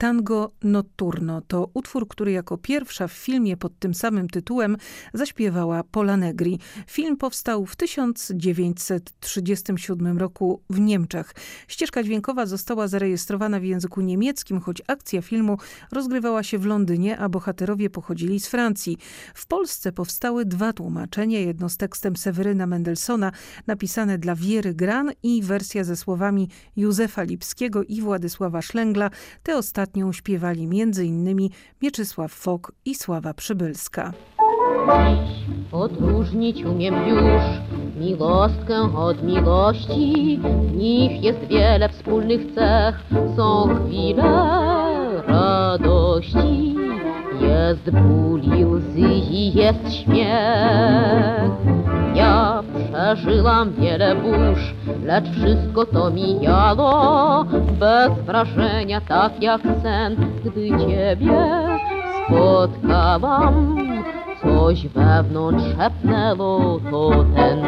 Tango Notturno to utwór, który jako pierwsza w filmie pod tym samym tytułem zaśpiewała Pola Negri. Film powstał w 1937 roku w Niemczech. Ścieżka dźwiękowa została zarejestrowana w języku niemieckim, choć akcja filmu rozgrywała się w Londynie, a bohaterowie pochodzili z Francji. W Polsce powstały dwa tłumaczenia, jedno z tekstem Seweryna Mendelssohna, napisane dla Wiery Gran i wersja ze słowami Józefa Lipskiego i Władysława Szlęgla. Te ostatnie ostatnią śpiewali m.in. Mieczysław Fok i Sława Przybylska. Odróżnić umiem już miłostkę od miłości. W nich jest wiele wspólnych cech, są chwile radości. Jest ból i łzy i jest śmiech. Ja przeżyłam wiele burz, lecz wszystko to mijało bez wrażenia, tak jak sen, gdy ciebie spotkałam. Coś wewnątrz szepnęło to ten.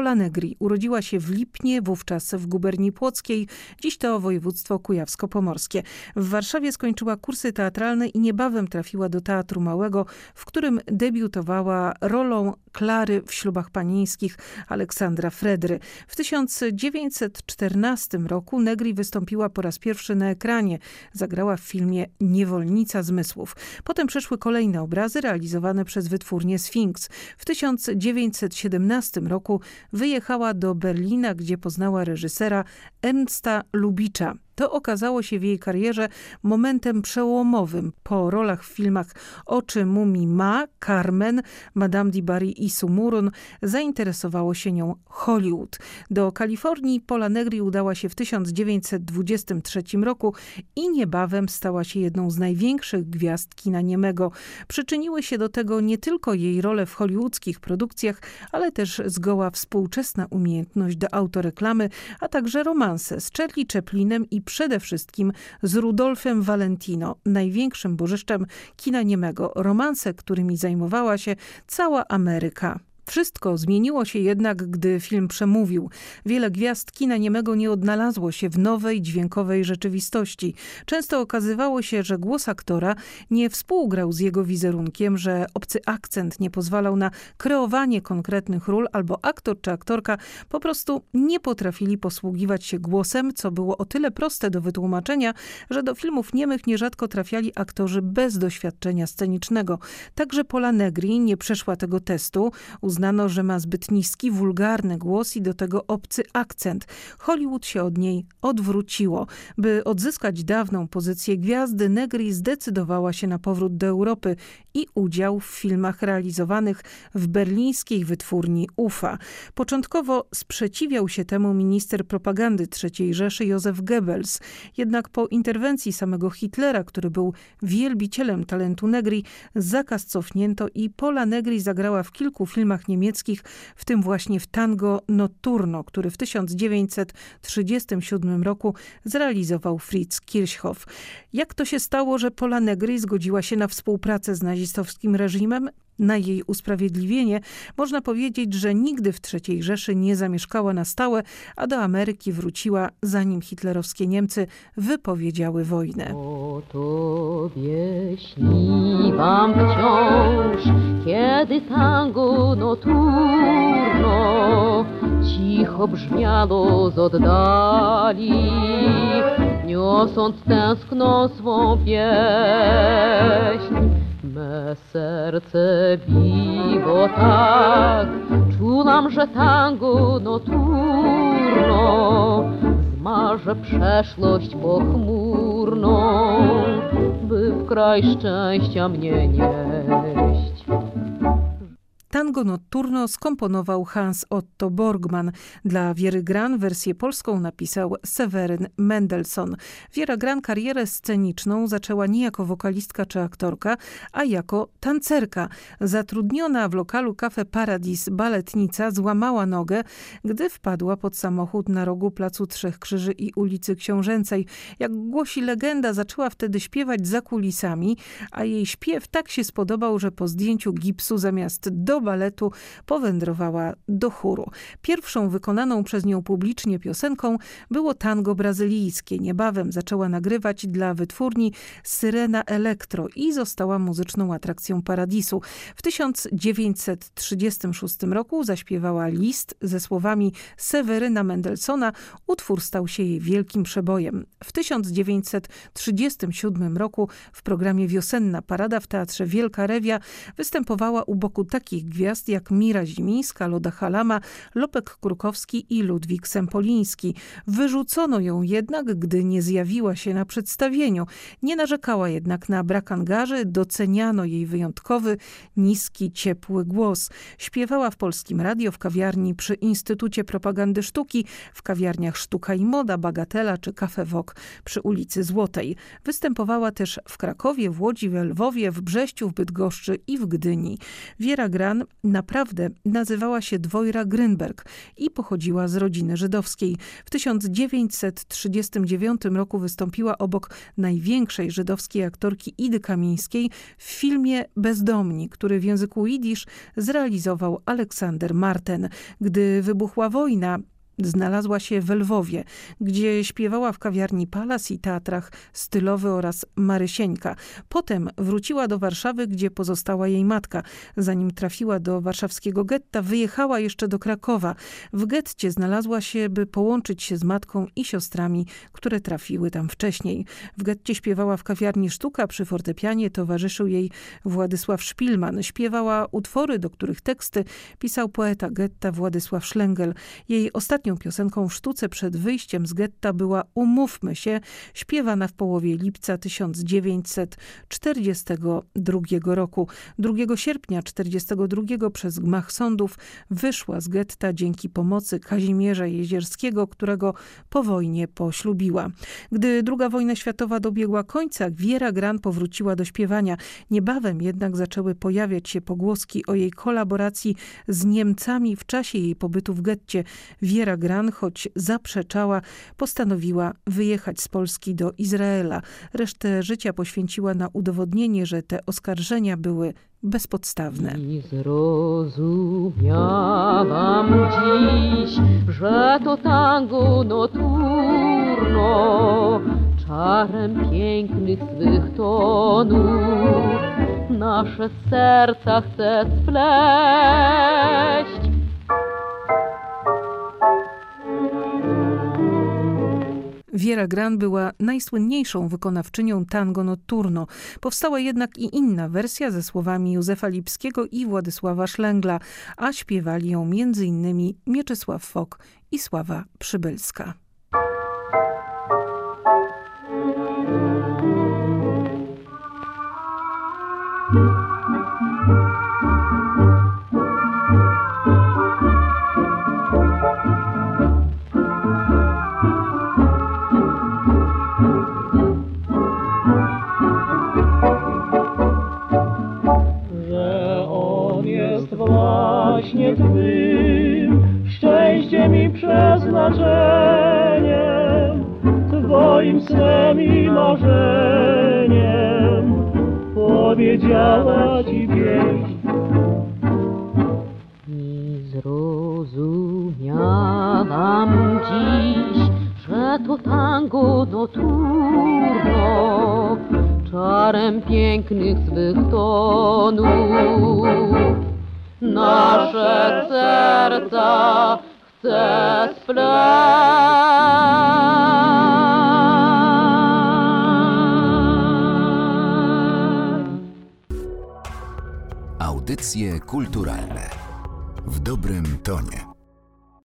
Pola Negri urodziła się w Lipnie, wówczas w guberni płockiej, dziś to województwo kujawsko-pomorskie. W Warszawie skończyła kursy teatralne i niebawem trafiła do Teatru Małego, w którym debiutowała rolą Klary w ślubach panieńskich Aleksandra Fredry. W 1914 roku Negri wystąpiła po raz pierwszy na ekranie. Zagrała w filmie Niewolnica Zmysłów. Potem przeszły kolejne obrazy realizowane przez wytwórnię Sphinx. W 1917 roku wyjechała do Berlina, gdzie poznała reżysera Ernsta Lubicza. To okazało się w jej karierze momentem przełomowym. Po rolach w filmach Oczy Mumi Ma, Carmen, Madame di Bari i Sumurun zainteresowało się nią Hollywood. Do Kalifornii Pola Negri udała się w 1923 roku i niebawem stała się jedną z największych gwiazd kina niemego. Przyczyniły się do tego nie tylko jej role w hollywoodzkich produkcjach, ale też zgoła współczesna umiejętność do autoreklamy, a także romanse z Charlie Chaplinem i przede wszystkim z Rudolfem Valentino, największym bożyszczem kina niemego, romanse, którymi zajmowała się cała Ameryka. Wszystko zmieniło się jednak, gdy film przemówił. Wiele gwiazd kina niemego nie odnalazło się w nowej, dźwiękowej rzeczywistości. Często okazywało się, że głos aktora nie współgrał z jego wizerunkiem, że obcy akcent nie pozwalał na kreowanie konkretnych ról, albo aktor czy aktorka po prostu nie potrafili posługiwać się głosem, co było o tyle proste do wytłumaczenia, że do filmów niemych nierzadko trafiali aktorzy bez doświadczenia scenicznego. Także Pola Negri nie przeszła tego testu, Uznano, że ma zbyt niski, wulgarny głos i do tego obcy akcent. Hollywood się od niej odwróciło. By odzyskać dawną pozycję gwiazdy, Negri zdecydowała się na powrót do Europy i udział w filmach realizowanych w berlińskiej wytwórni UFA. Początkowo sprzeciwiał się temu minister propagandy III Rzeszy Józef Goebbels. Jednak po interwencji samego Hitlera, który był wielbicielem talentu Negri, zakaz cofnięto i Pola Negri zagrała w kilku filmach niemieckich, w tym właśnie w Tango Notturno, który w 1937 roku zrealizował Fritz Kirchhoff. Jak to się stało, że Pola Negri zgodziła się na współpracę z nazistowskim reżimem? Na jej usprawiedliwienie można powiedzieć, że nigdy w III Rzeszy nie zamieszkała na stałe, a do Ameryki wróciła, zanim hitlerowskie Niemcy wypowiedziały wojnę. O tobie śniłam wciąż, kiedy tango noturno cicho brzmiało z oddali, niosąc tęskno swą pieśń. Me serce biło tak, czułam, że tango noturno zmarzę przeszłość pochmurną, by w kraj szczęścia mnie nieść. Tango Notturno skomponował Hans Otto Borgman. Dla Wiery Gran wersję polską napisał Seweryn Mendelssohn. Wiera Gran karierę sceniczną zaczęła nie jako wokalistka czy aktorka, a jako tancerka. Zatrudniona w lokalu Cafe Paradis baletnica złamała nogę, gdy wpadła pod samochód na rogu Placu Trzech Krzyży i ulicy Książęcej. Jak głosi legenda, zaczęła wtedy śpiewać za kulisami, a jej śpiew tak się spodobał, że po zdjęciu gipsu zamiast do baletu powędrowała do chóru. Pierwszą wykonaną przez nią publicznie piosenką było tango brazylijskie. Niebawem zaczęła nagrywać dla wytwórni Syrena Electro i została muzyczną atrakcją Paradisu. W 1936 roku zaśpiewała list ze słowami Seweryna Mendelssohna. Utwór stał się jej wielkim przebojem. W 1937 roku w programie Wiosenna Parada w Teatrze Wielka Rewia występowała u boku takich gwiazd jak Mira Zimińska, Loda Halama, Lopek Krukowski i Ludwik Sempoliński. Wyrzucono ją jednak, gdy nie zjawiła się na przedstawieniu. Nie narzekała jednak na brak angaży, doceniano jej wyjątkowy, niski, ciepły głos. Śpiewała w Polskim Radio, w kawiarni przy Instytucie Propagandy Sztuki, w kawiarniach Sztuka i Moda, Bagatela czy Cafe Wok przy ulicy Złotej. Występowała też w Krakowie, w Łodzi, w Lwowie, w Brześciu, w Bydgoszczy i w Gdyni. Wiera Gran naprawdę nazywała się Dwojra Grynberg i pochodziła z rodziny żydowskiej. W 1939 roku wystąpiła obok największej żydowskiej aktorki Idy Kamińskiej w filmie Bezdomni, który w języku jidysz zrealizował Aleksander Marten. Gdy wybuchła wojna, Znalazła się w Lwowie, gdzie śpiewała w kawiarni Palas i teatrach Stylowy oraz Marysieńka. Potem wróciła do Warszawy, gdzie pozostała jej matka. Zanim trafiła do warszawskiego getta, wyjechała jeszcze do Krakowa. W getcie znalazła się, by połączyć się z matką i siostrami, które trafiły tam wcześniej. W getcie śpiewała w kawiarni Sztuka, przy fortepianie towarzyszył jej Władysław Szpilman. Śpiewała utwory, do których teksty pisał poeta getta Władysław Szlengel. Jej ostatnią Ostatnią piosenką w sztuce przed wyjściem z getta była Umówmy się, śpiewana w połowie lipca 1942 roku. 2 sierpnia 1942 przez gmach sądów wyszła z getta dzięki pomocy Kazimierza Jezierskiego, którego po wojnie poślubiła. Gdy II wojna światowa dobiegła końca, Wiera Gran powróciła do śpiewania. Niebawem jednak zaczęły pojawiać się pogłoski o jej kolaboracji z Niemcami w czasie jej pobytu w getcie. Wiera Gran, choć zaprzeczała, postanowiła wyjechać z Polski do Izraela. Resztę życia poświęciła na udowodnienie, że te oskarżenia były bezpodstawne. I zrozumiałam dziś, że to tango noturno, czarem pięknych swych tonów, nasze serca chce spleść. Wiera Gran była najsłynniejszą wykonawczynią tango notturno. Powstała jednak i inna wersja ze słowami Józefa Lipskiego i Władysława Szlęgla, a śpiewali ją m.in. Mieczysław Fok i Sława Przybylska. Przeznaczeniem, Twoim snem i marzeniem powiedziała Ci wieść. I zrozumiałam dziś, że to tango noturno, czarem pięknych swych tonów. Serca Audycje kulturalne w dobrym tonie.